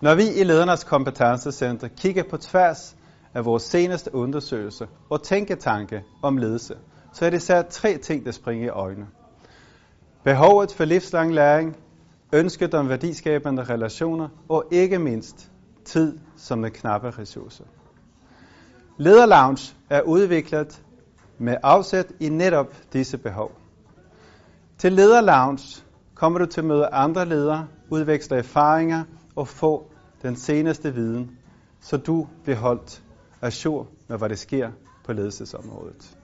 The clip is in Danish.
Når vi i Ledernes Kompetencecenter kigger på tværs af vores seneste undersøgelse og tænketanke om ledelse, så er det især tre ting, der springer i øjnene. Behovet for livslang læring, ønsket om værdiskabende relationer og ikke mindst tid som en knappe ressource. Leder Lounge er udviklet med afsæt i netop disse behov. Til Leder Lounge kommer du til at møde andre ledere, udveksle erfaringer og få den seneste viden, så du bliver holdt ajour med, hvad der sker på ledelsesområdet.